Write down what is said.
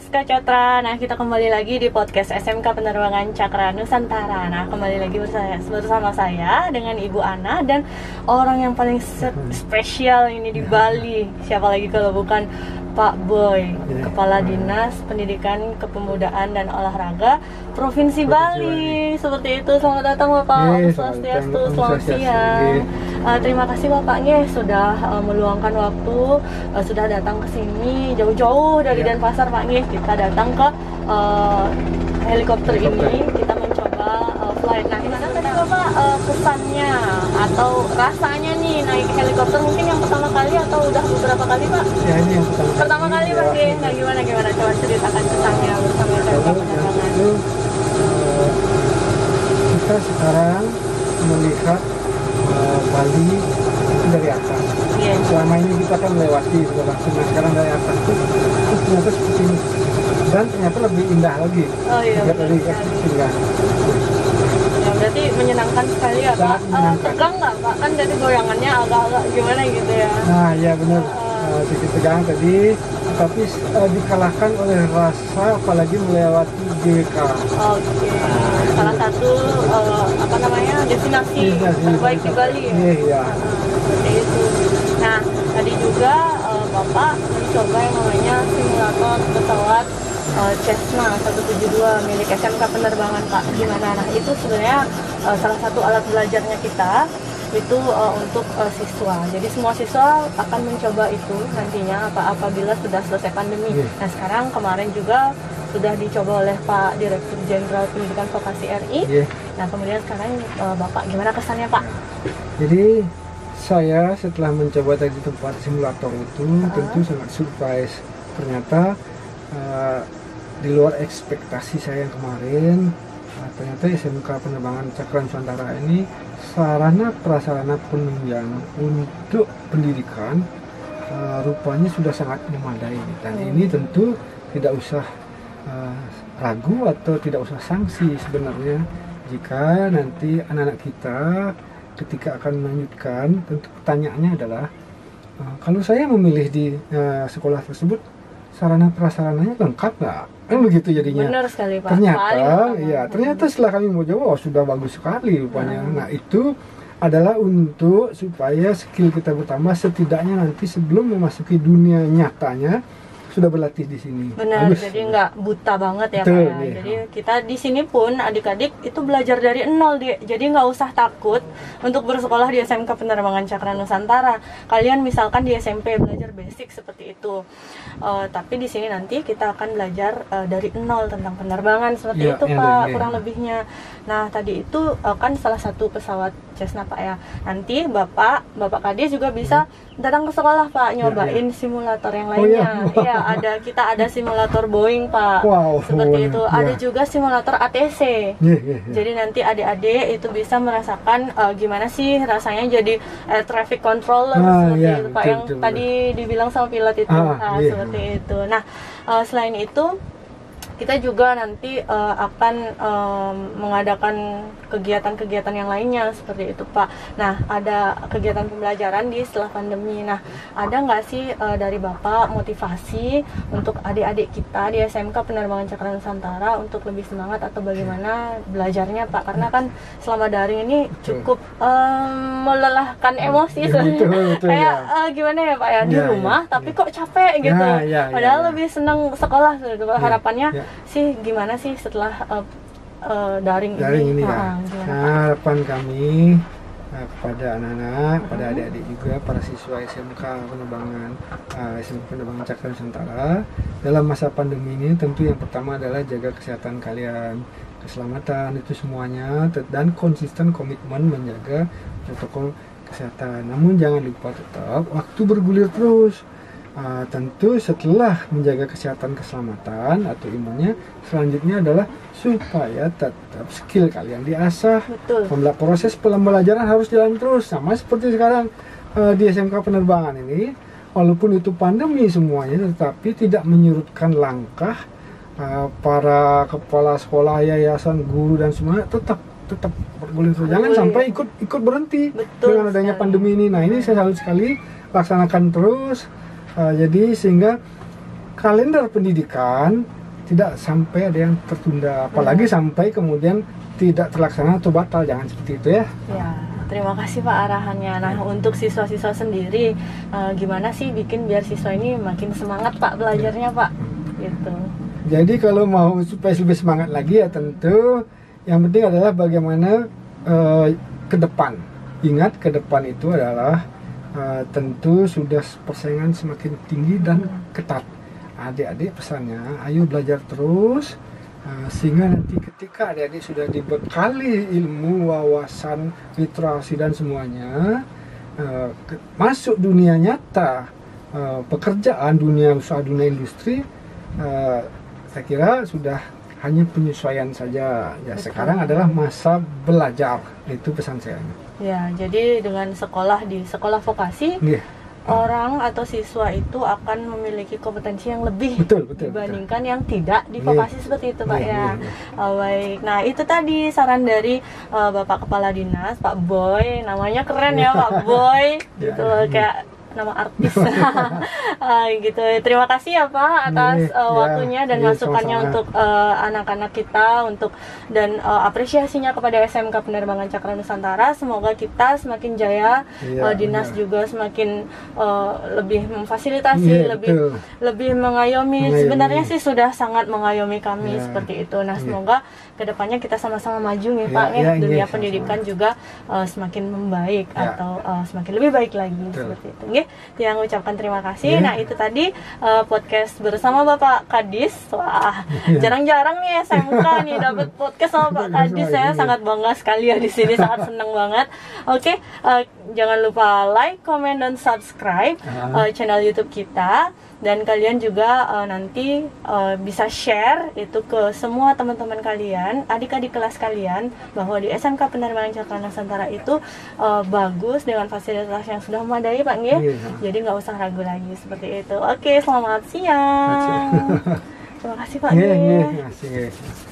Ska Catra. Nah, kita kembali lagi di podcast SMK Penerbangan Cakra Nusantara. Nah, kembali lagi bersama, bersama saya dengan Ibu Ana dan orang yang paling se- spesial ini di Bali. Siapa lagi kalau bukan Pak Boy, Ya. Kepala Dinas Pendidikan Kepemudaan dan Olahraga Provinsi Bali. Seperti itu. Selamat datang Bapak. Om selamat Swastiastu. Selamat Swastiastu. siang. Uh, terima kasih Bapaknya sudah uh, meluangkan waktu, uh, sudah datang ke sini jauh-jauh dari Ya. Denpasar Pak Nge. Kita datang ke uh, helikopter, Helikopter. ini, kita mencoba uh, flight. Nah, gimana tadi Bapak uh, kesannya atau rasanya nih naik helikopter mungkin yang pertama kali atau udah beberapa kali Pak? Ya ini yang pertama Pertama kali Pak Nge. Nah, gimana gimana coba ceritakan kesannya bersama saya itu kita sekarang melihat Bali itu dari atas. Iya. Selama ini kita kan melewati sudah langsung, nah sekarang dari atas itu oh, ternyata seperti ini. Dan ternyata lebih indah lagi. Oh iya. Lihat dari. Ya, berarti menyenangkan sekali ya Pak. Menyenangkan. tegang nggak Pak? Kan dari goyangannya agak-agak gimana gitu ya. Nah ya benar Eh, sedikit tegang tadi, tapi eh, dikalahkan oleh rasa apalagi melewati GK. Oke. Salah satu eh, apa namanya destinasi Destinasi terbaik di Bali. ya? Iya, iya. Nah, seperti itu. Nah, tadi juga eh, Bapak mencoba yang namanya simulator pesawat eh, Cessna 172 milik SMK Penerbangan Pak. Gimana? Nah, itu sebenarnya eh, salah satu alat belajarnya kita itu eh, untuk eh, siswa. Jadi semua siswa akan mencoba itu nantinya apa apabila sudah selesai pandemi. Iya. Nah, sekarang kemarin juga sudah dicoba oleh Pak Direktur Jenderal Pendidikan Vokasi RI. Iya. Nah, kemudian sekarang eh, Bapak gimana kesannya, Pak? Jadi saya setelah mencoba tadi tempat simulator itu Ah. tentu sangat surprise. Ternyata uh, di luar ekspektasi saya yang kemarin, uh, ternyata SMK Penerbangan Cakra Nusantara ini sarana prasarana penunjang untuk pendidikan uh, rupanya sudah sangat memadai dan Hmm. ini tentu tidak usah uh, ragu atau tidak usah sanksi sebenarnya jika nanti anak-anak kita ketika akan melanjutkan tentu pertanyaannya adalah uh, kalau saya memilih di uh, sekolah tersebut sarana prasarananya lengkap nggak kan begitu jadinya Benar sekali, Pak. ternyata ya ternyata setelah kami mau jawab oh, sudah bagus sekali rupanya Hmm. nah itu adalah untuk supaya skill kita bertambah setidaknya nanti sebelum memasuki dunia nyatanya sudah berlatih di sini Benar, Bagus. jadi nggak buta banget ya Betul, Pak. ya. iya. Jadi kita di sini pun adik-adik itu belajar dari nol deh. Jadi nggak usah takut untuk bersekolah di SMK Penerbangan Cakra Nusantara. Kalian misalkan di SMP belajar basic seperti itu, Eh, tapi di sini nanti kita akan belajar eh, dari nol tentang penerbangan seperti Iya, itu iya, Pak, iya. kurang lebihnya. Nah tadi itu eh, kan salah satu pesawat Cessna Pak ya. Nanti Bapak, Bapak Kades juga bisa datang ke sekolah Pak nyobain simulator yang. Oh, iya? lainnya. Iya, ada kita ada simulator Boeing Pak. Wow, Seperti itu. iya. Ada juga simulator ATC. Iya, iya, iya. Jadi nanti adik-adik itu bisa merasakan eh, gimana sih rasanya jadi air traffic controller Ah, seperti iya, itu Pak betul, yang betul, tadi dibilang sama pilot itu. Ah, Nah, iya. seperti itu. Nah, eh, selain itu kita juga nanti eh, akan em, mengadakan kegiatan-kegiatan yang lainnya seperti itu Pak. Nah ada kegiatan pembelajaran di setelah pandemi. Nah ada nggak sih eh, dari Bapak motivasi untuk adik-adik kita di SMK Penerbangan Cakra Nusantara untuk lebih semangat atau bagaimana belajarnya Pak? Karena kan selama daring ini cukup em, melelahkan emosi Ya, sebenarnya. betul, betul, Kayak ya. eh, gimana ya Pak ya di Ya, ya, rumah tapi ya. kok capek gitu. Ya, ya, ya, Padahal ya. lebih senang sekolah. Harapannya ya. Sih gimana sih setelah uh, uh, daring, daring ini ya. Ah, gimana, Nah, harapan kami eh, kepada anak-anak, pada adik-adik juga para siswa SMK penerbangan eh, SMK penerbangan Cakra Nusantara dalam masa pandemi ini tentu yang pertama adalah jaga kesehatan kalian, keselamatan itu semuanya dan konsisten komitmen menjaga protokol kesehatan. Namun jangan lupa tetap waktu bergulir terus. Ah, tentu setelah menjaga kesehatan keselamatan atau imunnya selanjutnya adalah supaya tetap skill kalian diasah. Betul. Pembela- proses pembelajaran harus jalan terus sama seperti sekarang eh, di SMK penerbangan ini. Walaupun itu pandemi semuanya tetapi tidak menyurutkan langkah eh, para kepala sekolah yayasan guru dan semuanya tetap tetap bergulir terus. Jangan sampai ikut ikut berhenti Betul dengan adanya sekali. pandemi ini. Nah ini saya salut sekali laksanakan terus Eh, jadi sehingga kalender pendidikan tidak sampai ada yang tertunda, apalagi sampai kemudian tidak terlaksana atau batal, jangan seperti itu ya. Ya, terima kasih Pak arahannya. Nah, untuk siswa-siswa sendiri, eh, gimana sih bikin biar siswa ini makin semangat Pak belajarnya Pak? Gitu. Jadi kalau mau supaya lebih semangat lagi ya tentu yang penting adalah bagaimana eh, ke depan. Ingat ke depan itu adalah eh, tentu sudah persaingan semakin tinggi dan ketat. Adik-adik pesannya, ayo belajar terus eh, sehingga nanti ketika adik-adik sudah dibekali ilmu, wawasan, literasi dan semuanya eh, ke- masuk dunia nyata eh, pekerjaan dunia usaha dunia industri eh, saya kira sudah hanya penyesuaian saja. Ya Betul. sekarang adalah masa belajar. Itu pesan saya. Ya, jadi dengan sekolah di sekolah vokasi, Iya, orang atau siswa itu akan memiliki kompetensi yang lebih betul betul. betul. dibandingkan yang tidak di Iya. vokasi seperti itu Pak Iya, ya. iya, iya. Oh, baik. Nah, itu tadi saran dari uh, Bapak Kepala Dinas, Pak Boy. Namanya keren ya, Pak Boy. gitu Ya. kayak nama artis. Ah, gitu. Terima kasih ya Pak atas uh, ya, waktunya dan iya, masukannya sama-sama. untuk uh, anak-anak kita untuk dan uh, apresiasinya kepada SMK Penerbangan Cakra Nusantara. Semoga kita semakin jaya, Iya, uh, dinas benar. juga semakin uh, lebih memfasilitasi, Iya, lebih betul. lebih mengayomi. Mengayomi. Sebenarnya sih sudah sangat mengayomi kami Ya. seperti itu. Nah, Iya. semoga ke depannya kita sama-sama maju nih Ya, Pak ya. ya, Dunia iya, pendidikan sama-sama. juga uh, semakin membaik Ya. atau uh, semakin lebih baik lagi Betul. seperti itu. Yang ucapkan terima kasih. Ya. Nah, itu tadi uh, podcast bersama Bapak Kadis. Wah, Ya. jarang-jarang nih SMK nih dapat podcast sama Pak Betul Kadis. Saya iya. sangat bangga sekali ya di sini, sangat senang banget. Oke, uh, jangan lupa like, comment dan subscribe Ah. uh, channel YouTube kita dan kalian juga uh, nanti uh, bisa share itu ke semua teman-teman kalian, adik-adik kelas kalian bahwa di SMK Penerbangan Cakra Nusantara itu uh, bagus dengan fasilitas yang sudah memadai, Pak Nggih. Iya. Jadi nggak usah ragu lagi seperti itu. Oke, selamat siang. Selamat siang. Terima kasih Pak iya, terima kasih.